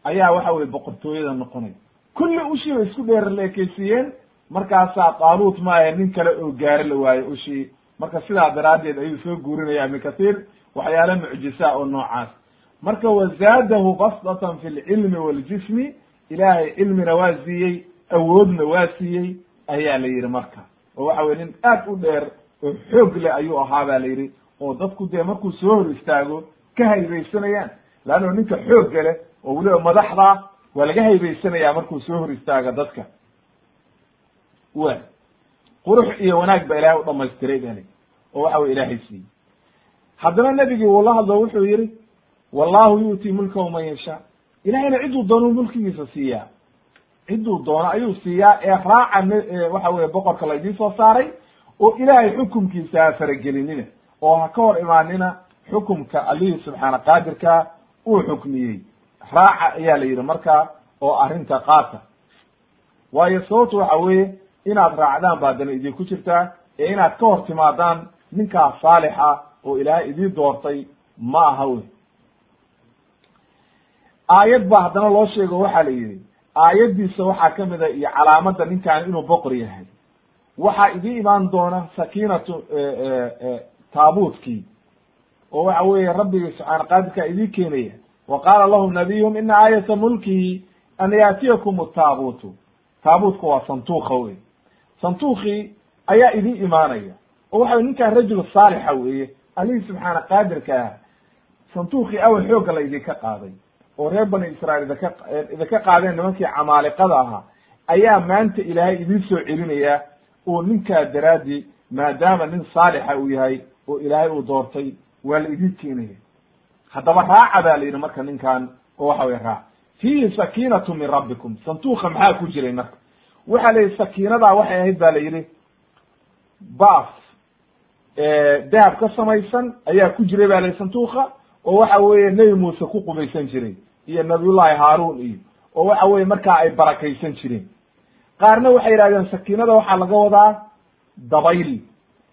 ayaa waxa weye boqortooyada noqonay. Kulli ushii bay isku dheerar la ekeysiiyeen markaasaa daaluut maahe nin kale oo gaaro la waayo ushii. Marka sidaa daraaddeed ayuu soo guurinaya ibnu kathiir waxyaala mucjisa oo noocaas. Marka wazaadahu basdatan fi lcilmi waljismi ilaahay cilmina waa siiyey awoodna waa siiyey ayaa la yidhi marka. Oo waxa weye nin aad u dheer oo xoog leh ayuu ahaa ba la yidhi oo dadku dee markuu soo hor istaago ka haybeysanayaan. Leanno ninka xoogga leh oo weliba madaxda waa laga haybeysanaya markuu soo hor istaaga dadka. Wa qurux iyo wanaag ba ilahay u dhamaystiray bali oo waxa weye ilaahay siiyey. Haddana nebigii wuu la hadlo wuxuu yihi wallahu yu'ti mulkahu man yashaa. Ilahayna ciduu doonuu mulkigiisa siiyaa ciduu doono ayuu siiyaa ee raaca waxa weye boqorka laydii soo saaray oo ilaahay xukumkiisa ha faragelinina oo ha ka hor imaanina xukumka allihii subxaana qaadirka uu xukmiyey. Raaca ayaa la yidhi marka oo arrinta qaata. Waayo sababtu waxa weeye inaad raacdaan baa dana idinku jirtaa ee inaad ka hor timaadaan ninkaas saalixa oo ilaahay idii doortay ma aha wey. Aayad ba haddana loo sheego waxaa la yidhi aayaddiisa waxaa ka mid a iyo calaamadda ninkaan inuu boqor yahay. Waxaa idii imaan doona sakiinatu taabuutkii oo waxa weeye rabbigii subxaana qaadirkaa idii keenaya wa qaala lahum nabiyuhum ina aayata mulkihi an yaatiyakum taabuutu. Taabuutka waa santuuka wey santuukii ayaa idin imaanaya. Oo waxa ninkaan rajul saalixa weeye alihii subxaana qaadirka ah santuukii awal xoogga la idinka qaaday oo reer bani israail idinka idinka qaadeen nimankii camaaliqada ahaa ayaa maanta ilaahay idiin soo celinaya oo ninkaa daraaddi maadaama nin saalixa uu yahay oo ilaahay uu doortay waa la idin keenaya. Haddaba raaca baa la yidhi marka ninkan oo waxa weye raac. Fiihi sakiinatu min rabbikum santuuka maxaa ku jiray marka? Waxaa la yidhi sakiinadaa waxay ahayd ba la yidhi baas dahab ka samaysan ayaa ku jiray ba la yidhi santuuka oo waxa weeye nebi muuse ku qubaysan jiray iyo nabiyullahi haaruun iyo oo waxa weye markaa ay barakaysan jireen. Qaarna waxay yidhahdeen sakiinada waxaa laga wadaa dabayl.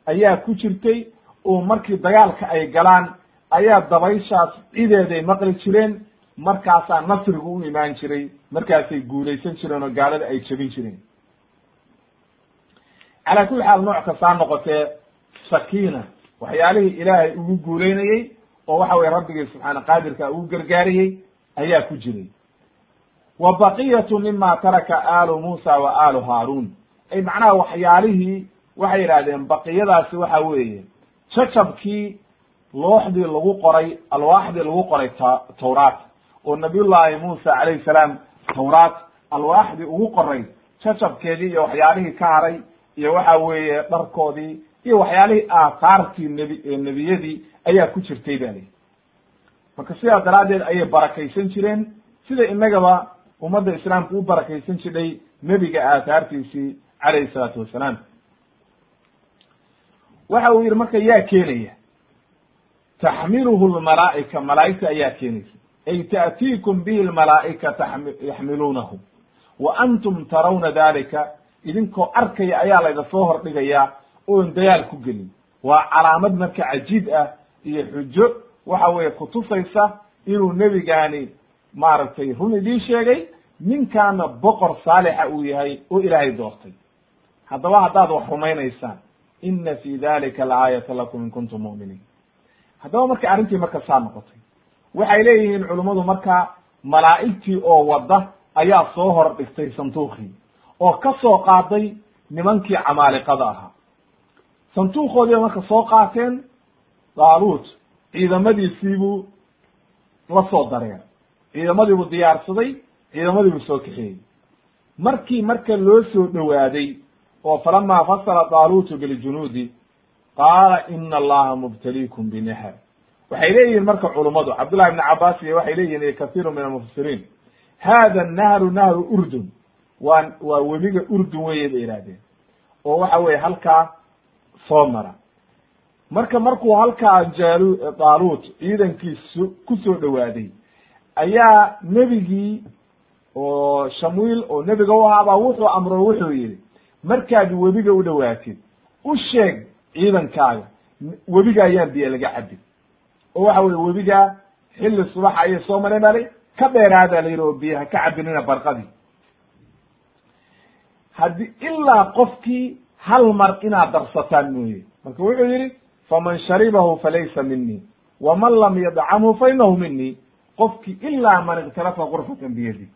Ayaa ku jirtay oo markii dagaalka ay galaan ayaa dabayshaas cideeday maqli jireen. Markaasaa nasrigu u imaan jiray. Markaasay guulaysan jireen oo gaalada ay jebin jireen. Calaa kulli xaal nooc kastaa noqotee sakiina. Waxyaalihii ilaahay ugu guulaynayey oo waxa weye rabbigii subxaana qaadirka ugu gargaariyey ayaa ku jiray wa baqiyatu mima taraka aalu muusa wa aalu haaruun ay macnaha waxyaalihii waxay yidhahdeen baqiyadaasi waxa weeye jacabkii looxdii lagu qoray alwaaxdii lagu qoray t tawraat oo nabiyullaahi muusa calayhi salaam tawraat alwaaxdii ugu qoray jacabkeedii iyo waxyaalihii ka haray iyo waxa weeye dharkoodii iyo waxyaalihii aahaartii nebi nebiyadii ayaa ku jirtay ba lihi marka sidaa daraaddeed ayay barakaysan jireen. Sida inagaba ummadda islaamka u barakaysan jidhay nebiga aahaartiisii calayhi salaatu wassalaam waxa uu yidhi marka yaa keenaya taxmiluhu lmalaa'ika malaa'igta ayaa keenaysa ay ta'tiikum bihi lmalaa'ika yaxmiluunahu wa antum tarawna dalika idinkoo arkaya ayaa layda soo hordhigayaa oon dagaal ku gelin. Waa calaamad marka cajiib ah iyo xujo waxa weeye kutusaysa inuu nebigaani maaragtay run idiin sheegay ninkaana boqor saalixa uu yahay oo ilaahay doortay. Haddaba haddaad wax rumaynaysaan ina fi dalika laaayata lakum in kuntum mu'miniin. Haddaba marka arrintii marka saa noqotay. Waxay leeyihiin culummadu marka malaa'igtii oo wadda ayaa soo hor dhigtay santuuqii oo ka soo qaaday nimankii camaaliqada ahaa. Santuuqoodiiba marka soo qaateen daaluut ciidamadiisiibuu la soo dareer ciidamadiibuu diyaarsaday ciidamadiibuu soo kaxeeyey markii marka loo soo dhowaaday oo falamaa fasala daaluutu biljunuudi qaala ina allaha mubtaliikum binahar waxay leeyihiin marka culummadu cabdullahi ibni cabaas iyo waxay leeyihiin iyo kathiiru min almufasiriin hada nahru nahru urdun. Waa waa webiga urdun weye bay ihahdeen oo waxa weye halkaa soo mara marka markuu halkaa jaalu daaluut ciidankiisu ku soo dhowaaday ayaa nebigii oo shamuil oo nebiga u ahaabaa wuxuu amro wuxuu yihi markaad webiga u dhowaatid u sheeg ciidankaaga webiga ayaan biyo laga cabin oo waxa weye webiga xilli subaxa ayay soo baa li ka dheeraada la yidhi oo biyo ha ka cabinina barqadii. Haddi ilaa qofkii hal mar inaad darsataan mooye marka wuxuu yihi faman sharibahu falaysa minii waman lam yadcamhu fa inahu minii qofkii ilaa man iktarafa qurfatan biyadi.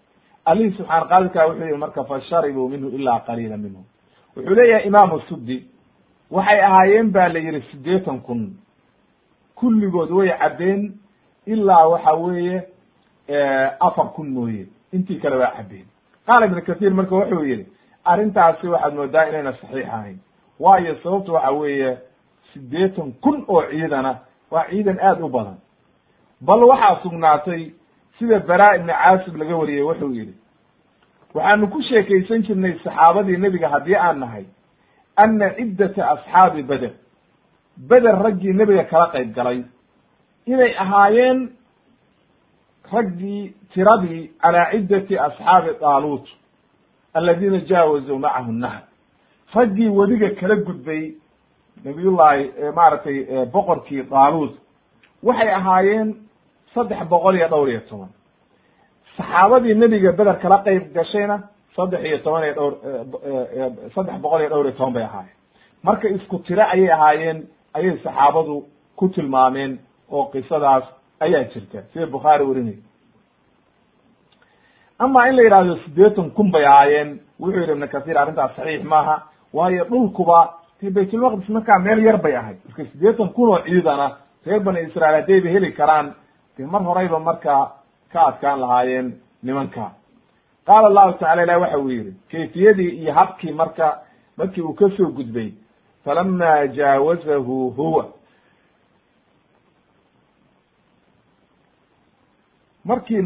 Allihii subxaana qaadirkaa wuxuu yihi marka fasharibuu minhu ilaa qaliila minhu. Wuxuu leeyahay imaamu suddi waxay ahaayeen ba la yihi siddeetan kun. Kulligood way cabbeen ilaa waxa weeye afar kun mooye. Intii kale waa cabbeen qaala ibnu kathiir marka wuxuu yihi arrintaasi waxaad moodaa inayna saxiix ahayn. Waayo sababtu waxa weeye siddeetan kun oo ciidana waa ciidan aad u badan. Bal waxaa sugnaatay sida bara ibni caasib laga wariyey wuxuu yidhi waxaanu ku sheekaysan jirnay saxaabadii nebiga haddii aan nahay ana ciddata asxaabi beder beder raggii nebiga kala qayb galay. Inay ahaayeen raggii tiradii calaa ciddati asxaabi daaluut aladiina jaawazuu macahu nahr raggii wediga kala gudbay nabiyullaahi maaragtay boqorkii daaluut waxay ahaayeen saddex boqol iyo dhowr iyo toban. Saxaabadii nebiga beder kala qayb gashayna saddex iyo toban iyo dhowr saddex boqol iyo dhowr iyo toban bay ahaayeen. Marka isku tiro ayay ahaayeen ayay saxaabadu ku tilmaameen oo qisadaas ayaa jirta. Sida bukhaari warinay ama in la yidhahdo siddeetan kun bay ahaayeen wuxuu yidhi ibnu kathiir arrintaas saxiix maaha waayo dhulkuba dee baytulmaqdis markaa meel yar bay ahayd marka siddeetan kun oo ciidana reer bani israail haddayba heli karaan dee mar horeyba markaa ka adkaan lahaayeen nimanka qaala allahu tacala ilah waxa uu yidhi kayfiyadii iyo habkii marka markii uu ka soo gudbay falama jaawazahu huwa markii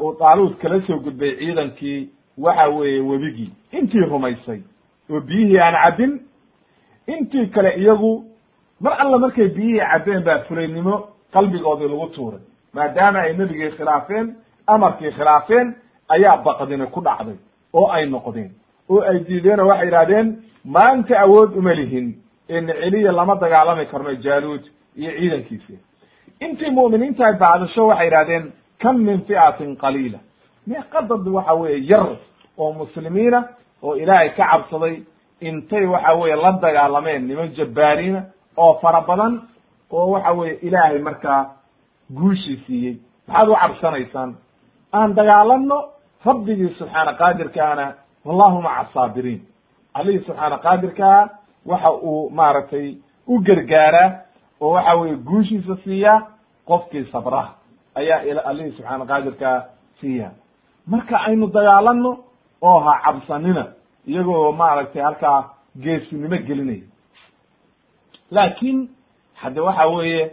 uu daaluud kala soo gudbay ciidankii waxa weeye webigii intii rumaysay oo biyihii aan cabbin intii kale iyagu mar alla markay biyihii cabbeen baa fulaynimo qalbigoodii lagu tuuray maadaama ay nebigii khilaafeen amarkii khilaafeen ayaa baqdini ku dhacday oo ay noqdeen. oo ay diideen oo waxay yidhahdeen maanta awood uma lihin ee celiya lama dagaalami karno jaaluud iyo ciidankiisi intii mu'miniinta ay bacdasho waxay yidhahdeen kam min fi'atin qaliila. Meeqadad waxa weeye yar oo muslimiina oo ilaahay ka cabsaday intay waxa weeye la dagaalameen niman jabbaariina oo fara badan oo waxa weeye ilaahay markaa guushii siiyey. Maxaad u cabsanaysaan? Aan dagaalamno rabbigii subxaana qaadirkaana wallahu maca allihii subxaana qaadirkaa waxa uu maaragtay u gargaaraa oo waxa weeye guushiisa siiyaa qofkii sabraha ayaa allihii subxaana qaadirkaa siiya. Marka aynu dagaalanno oo ha cabsanina iyagoo maaragtay halkaa geesinimo gelinaya laakiin hadde waxa weeye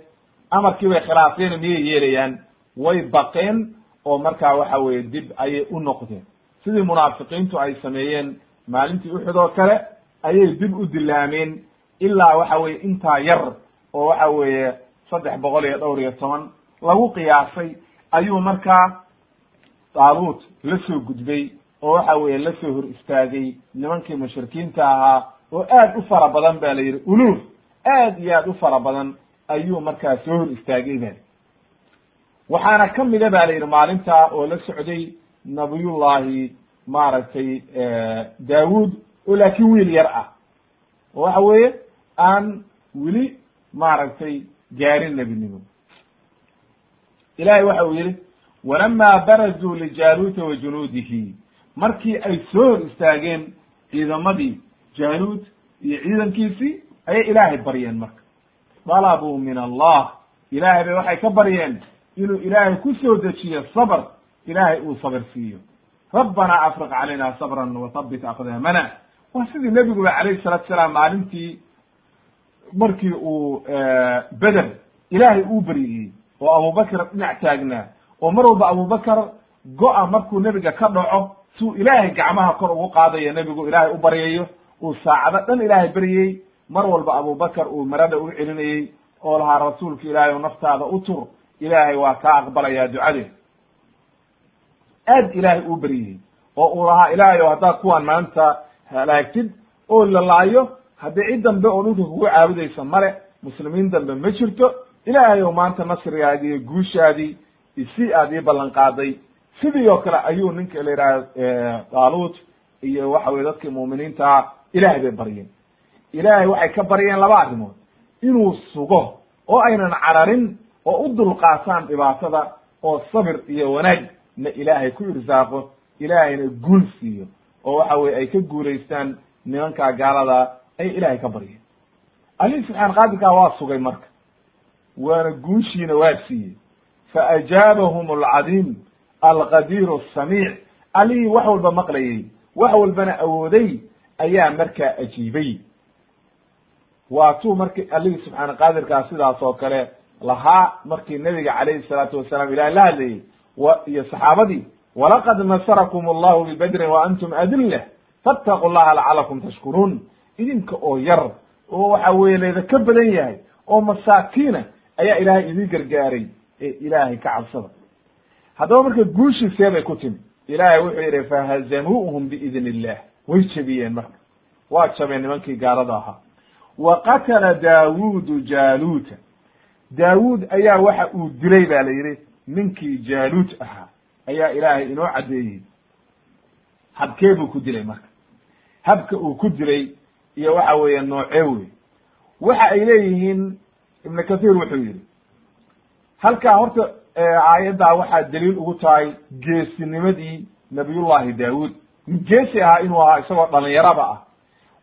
amarkii bay khilaafeen miyay yeelayaan? Way baqeen oo markaa waxa weeye dib ayay u noqdeen. Sidii munaafiqiintu ay sameeyeen maalintii uxud oo kale ayay dib u dilaameen ilaa waxa weye intaa yar oo waxa weeye saddex boqol iyo dhowr iyo toban lagu qiyaasay ayuu markaa daaluut la soo gudbay oo waxa weeye la soo hor istaagay nimankii mushrikiinta ahaa oo aad u fara badan ba la yidhi uluuf aad iyo aad u fara badan ayuu markaa soo hor istaagay ba waxaana kamida ba la yidhi maalinta oo la socday nabiyullahi maaragtay daawud oo laakiin wiil yar ah. Oo waxa weeye aan weli maaragtay gaarin nebinimo. Ilahay waxa uu yihi walama barazuu wa junuudihi markii ay soo hor istaageen ciidamadii jaaluud iyo ciidankiisii ayay ilaahay baryeen marka. Dalabuu min allah. Ilaahay bay waxay ka baryeen inuu ilaahay ku soo dejiyo sabr. Ilaahay uu sabr siiyo. Rabbana afriq calayna sabran wathabbit aqdaamana waa sidii nebiguba calayhi salatu salaam maalintii markii uu beder ilaahay uu beryiyey oo abubakr dhinac taagnaa. Oo mar walba abubakar go-a markuu nebiga ka dhaco suu ilaahay gacmaha kor ugu qaadayo nebigu ilaahay u baryayo uu saacado dhan ilaahay beryey mar walba abubakar uu marada u celinayey oo lahaa rasuulka ilaahay naftaada u tur ilaahay waa kaa aqbalayaa ducadeed aad ilaahay uu beryeyey oo uu lahaa ilaahay o haddaad kuwaan maanta halaagtid oo la laayo haddii cid dambe oo dhulka kugu caabudaysa male muslimiin dambe ma jirto. Ilaahay o maanta nasrigaadi iyo guushaadii si aad ii ballan qaaday sidii oo kale ayuu ninka la yidhaha daaluut iyo waxa weye dadkii mu'miniintaa ilaahay bay baryeen ilaahay waxay ka baryeen laba arrimood. Inuu sugo oo aynan cararin oo u dulqaataan dhibaatada oo sabir iyo wanaag na ilaahay ku irsaaqo ilaahayna guul siiyo oo waxa weye ay ka guulaystaan nimankaa gaalada ay ilaahay ka baryeen alihi subxaan qaadirkaa waa sugay marka waana guushiina waa siiyey. Faajaabahum alcadiim alqadiir asamiic allihii wax walba maqlayey wax walbana awooday ayaa markaa ajiibay. Waa tuu marki allihii subxaana qaadirkaa sidaas oo kale lahaa markii nabiga calayhi salaatu wasalaam ilahay la hadlayey iyo saxaabadii walaqad nasarakum allahu bibadrin wa antum adillah fattaqu llaha lacalakum tashkuruun idinka oo yar oo waxa weye layda ka badan yahay oo masaakiina ayaa ilaahay idin gargaaray ee ilaahay ka cabsada haddaba marka guushiisee bay ku timi ilaahay wuxuu yidhi fahazamuuhum biidn illah way jebiyeen marka. Waa jabeen nimankii gaalada ahaa. Wa qatala daawuudu jaaluuta. Daawuud ayaa waxa uu dilay ba la yidhi ninkii jaaluut ahaa ayaa ilaahay inoo caddeeyey. Habkee buu ku dilay marka. Habka uu ku dilay iyo waxa weeye noocee wey waxa ay leeyihiin ibnu kathiir wuxuu yidhi halkaa horta aayaddaa waxaa daliil ugu tahay geesinimadii nabiyullahi daawuud. Geesi ahaa inuu ahaa isagoo dhalinyaraba ah.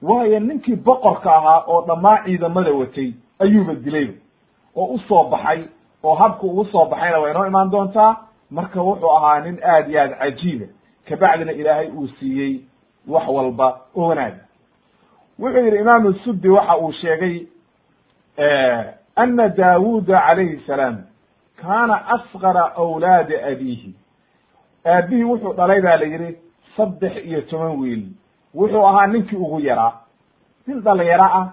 Waayo ninkii boqorka ahaa oo dhammaan ciidamada watay ayuuba dilayba oo u soo baxay oo habka ugu soo baxayna way inoo imaan doontaa marka wuxuu ahaa nin aad iyo aad cajiiba kabacdina ilaahay uu siiyey wax walba oo wanaaga wuxuu yidhi imaamu suddi waxa uu sheegay ana daawuda calayhi salaam kaana asqara awlaadi abiihi. Aabihii wuxuu dhalay ba la yidhi saddex iyo toban wiil. Wuxuu ahaa ninkii ugu yaraa nin dhalinyaro ah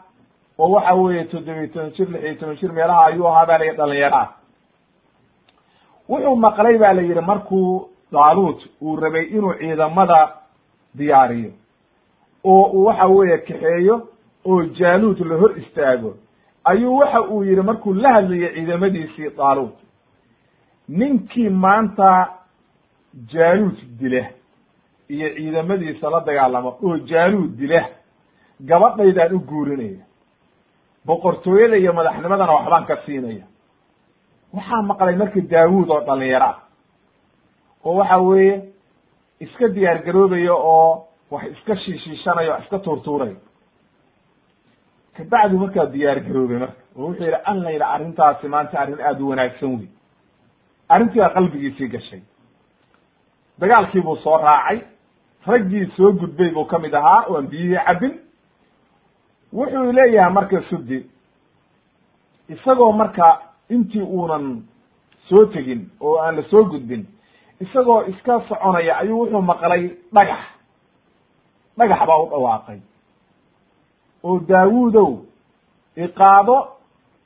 oo waxa weeye toddobiyi toban jir lix iyo toban jir meelaha ayuu ahaa ba la yidhi dhalinyaro ah. Wuxuu maqlay ba la yidhi markuu daaluut uu rabay inuu ciidamada diyaariyo oo uu waxa weeye kaxeeyo oo jaaluut la hor istaago ayuu waxa uu yidhi markuu la hadlayo ciidamadiisii daaluut ninkii maanta jaaluut dila iyo ciidamadiisa la dagaalama oo jaaluut dila gabadhaydaan u guurinaya boqortooyada iyo madaxnimadana waxbaan ka siinaya. Waxaa maqlay marka daawuud oo dhalinyaro ah oo waxa weeye iska diyaar garoobaya oo wax iska shiishiishanaya wax iska tuurtuuraya kabacdi markaa diyaar garoobay marka oo wuxuu yidhi yidhi arrintaasi maanta arrin aada u wanaagsan wey arrintii baa qalbigiisii gashay. Dagaalkii buu soo raacay. Raggii soo gudbay buu ka mid ahaa oo aan biyihii cabbin. Wuxuu leeyahay marka sudi isagoo marka intii uunan soo tegin oo aan la soo gudbin isagoo iska soconaya ayuu wuxuu maqlay dhagax. Dhagax baa u dhawaaqay. Oo daawuudow iqaado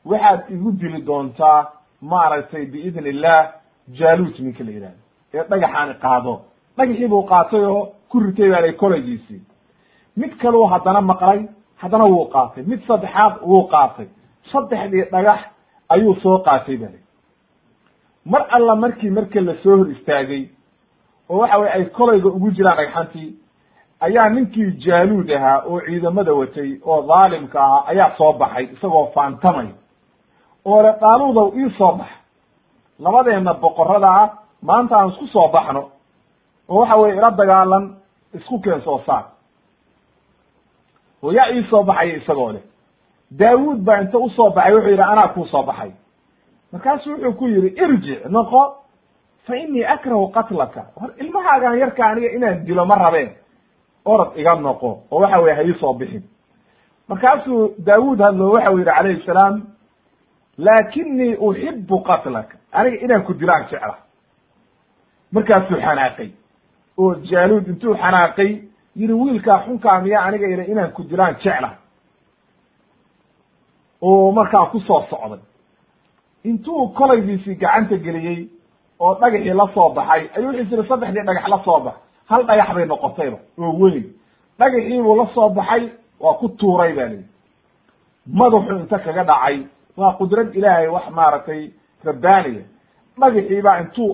waxaad igu dili doontaa maaragtay biidn illah jaaluut ninka la yidhahdo ee dhagaxaan iqaado dhagaxii buu qaatay oo ku ritay baa lay kolagiisii mid kaleu haddana maqlay haddana wuu qaatay. Mid saddexaad wuu qaatay. Saddexdii dhagax ayuu soo qaatay ba li mar alla markii marka la soo hor istaagay oo waxa weye ay kolayga ugu jiraan dhagxantii ayaa ninkii jaaluud ahaa oo ciidamada watay oo dhaalimka ahaa ayaa soo baxay isagoo faantamay oo le dhaaluudow ii soo bax. Labadeenna boqorada ah maanta aan isku soo baxno oo waxa weye ila dagaalan isku keen soo saar. Oo yaa ii soo baxaya isagoo leh. Daawuud baa inta u soo baxay wuxuu yidhi anaa kuu soo baxay. Markaasu wuxuu ku yidhi irjic noqo fa inii akrahu qatlaka. Hor ilmahaagan yarka aniga inaan dilo ma rabeen. Orod iga noqo oo waxa weye ha iisoo bixin. Markaasuu daawuud hadlo waxau yidhi calayhi salaam laakinii uxibu qatlaka aniga inaan ku dilaan jecla markaasuu xanaaqay oo jaaluud intuu xanaaqay yidhi wiilkaa xunkaa miya aniga ila inaan ku dilaan jecla oo markaa ku soo socday intuu kolaygiisii gacanta geliyey oo dhagaxii la soo baxay ayuu wuxuu jiri saddexdii dhagax la soo bax hal dhagax bay noqotayba oo weyn dhagaxiibuu la soo baxay waa ku tuuray ba lihi madaxu inta kaga dhacay waa qudrad ilaahay wax maaragtay rabbaaniya dhagaxii baa intuu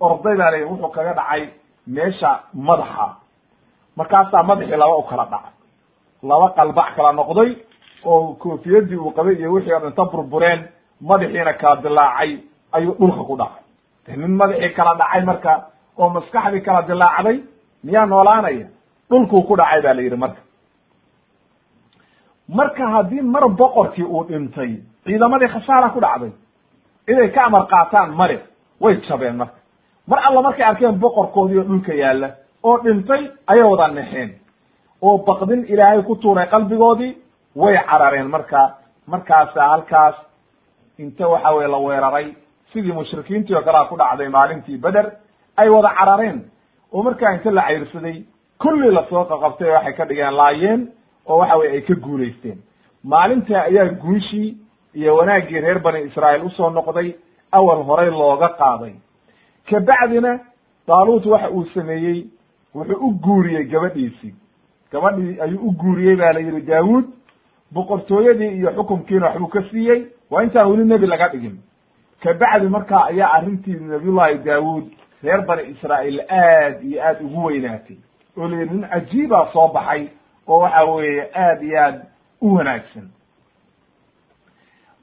orday baa lihi wuxuu kaga dhacay meesha madaxa. Markaasaa madaxii laba u kala dhacay. Laba qalbac kala noqday oo koofiyadii uu qabay iyo wixii o dhan ta burbureen madaxiina kala dilaacay ayuu dhulka ku dhacay. De nin madaxii kala dhacay marka oo maskaxdii kala dilaacday miyaa noolaanaya? Dhulkuu ku dhacay ba la yidhi marka marka haddii mar boqorkii uu dhintay ciidamadii khasaara ku dhacday inay ka amar qaataan male way jabeen marka. Mar alla markay arkeen boqorkoodii oo dhulka yaalla oo dhintay ayay wada nexeen oo baqdin ilaahay ku tuuray qalbigoodii way carareen marka. Markaasa halkaas inta waxa weye la weeraray sidii mushrikiintii oo kalea ku dhacday maalintii beder ay wada carareen. Oo markaa inta la cayrsaday kulli la soo qaqabtay waxay ka dhigeen laayeen oo waxa weye ay ka guulaysteen. Maalintaa ayaa guushii iyo wanaaggii reer bani israa'iil u soo noqday awal horay looga qaaday. Kabacdina daaluut waxa uu sameeyey wuxuu u guuriyey gabadhiisii gabadhii ayuu u guuriyey ba la yidhi daawuud boqortooyadii iyo xukumkiina waxbuu ka siiyey waa intaan weli nebi laga dhigin. Kabacdi markaa ayaa arrintii nabiyullahi daawuud reer bani israa'iil aad iyo aad ugu weynaatay. Oo la yidhi nin cajiibaa soo baxay oo waxa weeye aad iyo aad u wanaagsan.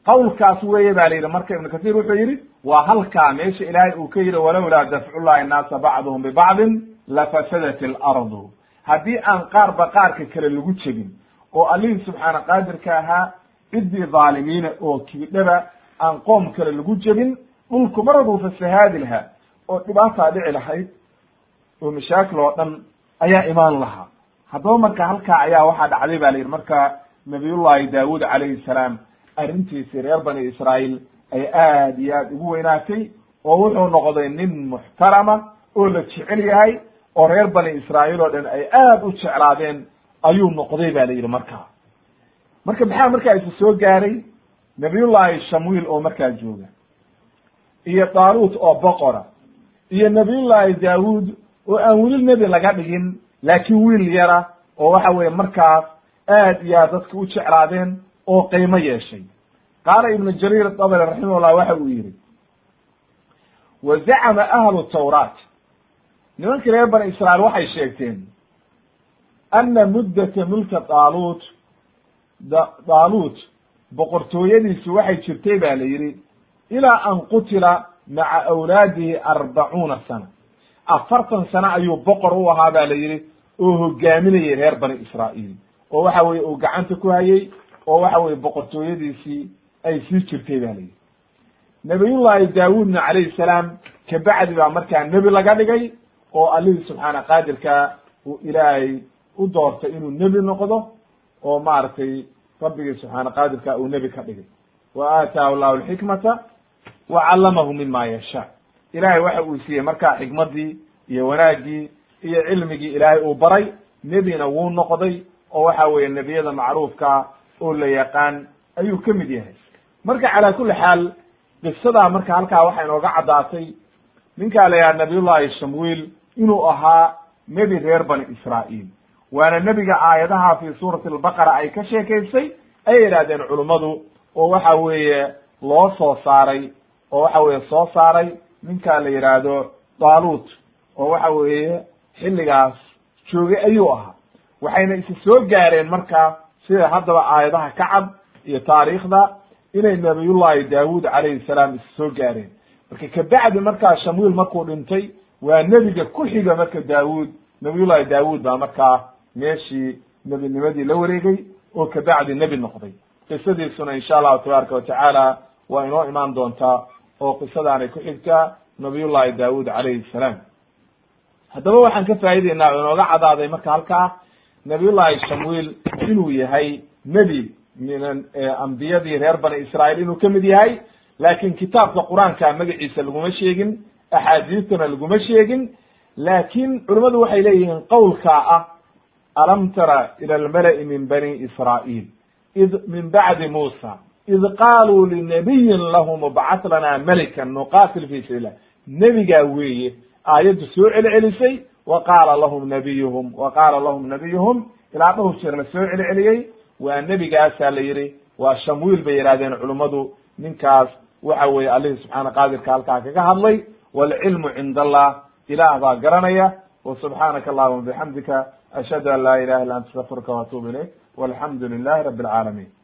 Qawlkaas weeye ba la yidhi marka ibnu kasiir wuxuu yidhi waa halkaa meesha ilaahay uu ka yidhi walowlaa dafcullahi annaasa bacduhum bibacdin lafasadat alardu. Haddii aan qaarba qaarka kale lagu jebin oo allihii subxaana qaadirka ahaa ciddii dhaalimiina oo kiidhaba aan qoom kale lagu jebin dhulku mar walbuu fasahaadi lahaa oo dhibaataa dhici lahayd oo mashaakil oo dhan ayaa imaan lahaa haddaba marka halkaa ayaa waxaa dhacday ba la yidhi marka nabiyullahi daawuud calayhi salaam arrintiisii reer bani israa'iil ay aad iyo aad ugu weynaatay oo wuxuu noqday nin muxtarama oo la jecel yahay oo reer bani israa'iil oo dhan ay aad u jeclaadeen ayuu noqday ba la yidhi markaa marka maxaa markaa isu soo gaaray? Nabiyullahi shamwiil oo markaa jooga iyo daaluut oo boqora iyo nabiyullahi daawuud oo aan weli nebi laga dhigin laakiin wiil yara oo waxa weeye markaas aad iyo aad dadka u jeclaadeen oo qiimo yeeshay. Qaala ibnu jariir dabri raximahullah waxa uu yidhi wa zacama ahlu tawraat. Nimankii reer bani israa'iil waxay sheegteen ana muddata mulka daaluut daaluut boqortooyadiisu waxay jirtay ba la yidhi ilaa an qutila maca awlaadihi arbacuuna sana. Afartan sano ayuu boqor u ahaa ba la yidhi oo hogaaminayay reer bani israa'iil. Oo waxa weye uu gacanta ku hayay oo waxa weye boqortooyadiisii ay sii jirtay ba la yidhi. Nabiyullahi daawuudna calayhi salaam kabacdi baa markaa nebi laga dhigay oo allihii subxaana qaadirka uu ilaahay u doortay inuu nebi noqdo oo maaragtay rabbigii subxaana qaadirka uu nebi ka dhigay. Wa aataahu llahu alxikmata wa callamahu mima yashaa. Ilaahay waxa uu siiyey markaa xikmaddii iyo wanaaggii iyo cilmigii ilaahay uu baray nebina wuu noqday oo waxa weeye nebiyada macruufka oo la yaqaan ayuu ka mid yahay. Marka calaa kulli xaal qisadaa marka halkaa waxaa inooga caddaatay ninkaa la yidhaha nabiyullahi shamwiil inuu ahaa nebi reer bani israa'iil. Waana nebiga aayadaha fi suurati albaqara ay ka sheekaysay ayay yidhahdeen culummadu oo waxa weeye loo soo saaray oo waxa weeye soo saaray ninkaa la yidhaahdo daaluut oo waxa weeye xilligaas joogay ayuu ahaa. Waxayna isi soo gaareen marka sida haddaba aayadaha ka cad iyo taariikhda inay nabiyullahi daawuud calayhi salaam isi soo gaareen. Marka kabacdi markaa shamwiil markuu dhintay waa nebiga ku xiga marka daawuud nabiyullahi daawuud baa markaa meeshii nebinimadii la wareegay oo kabacdi nebi noqday. Qisadiisuna insha allahu tabaaraka watacaala waa inoo imaan doontaa oo qisadaanay ku xigtaa nabiyullahi daawuud calayhi salaam haddaba waxaan ka faa'ideynaa oo inooga cadaaday marka halkaa nabiyullahi shamwiil inuu yahay nebi min ambiyadii reer bani israa'iil inuu ka mid yahay. Laakin kitaabka qur'aanka magaciisa laguma sheegin axaadiistana laguma sheegin. Laakin culimmadu waxay leeyihiin qowlkaa ah alam tara ila almala'i min bani israa'iil. Id min bacdi muusa. Id qaaluu linabiyin lahum ibcat lana melikan nuqatil fi sabiilah nebigaa weeye aayaddu soo celcelisay wa qaala lahum nabiyuhum wa qaala lahum nabiyuhum ilaa dhowr jeer soo celceliyey waa nebigaasaa la yidhi waa shamwiil bay yidhahdeen culummadu ninkaas waxa weeye allihii subxaana qaadirka halkaa kaga hadlay waalcilmu cinda allah ilaah baa garanaya wa subxaanaka allahuma bixamdika ashhadu an laa ilaha illa anta astafirka waatubu ilayk walxamdu lilahi rabi alcaalamiin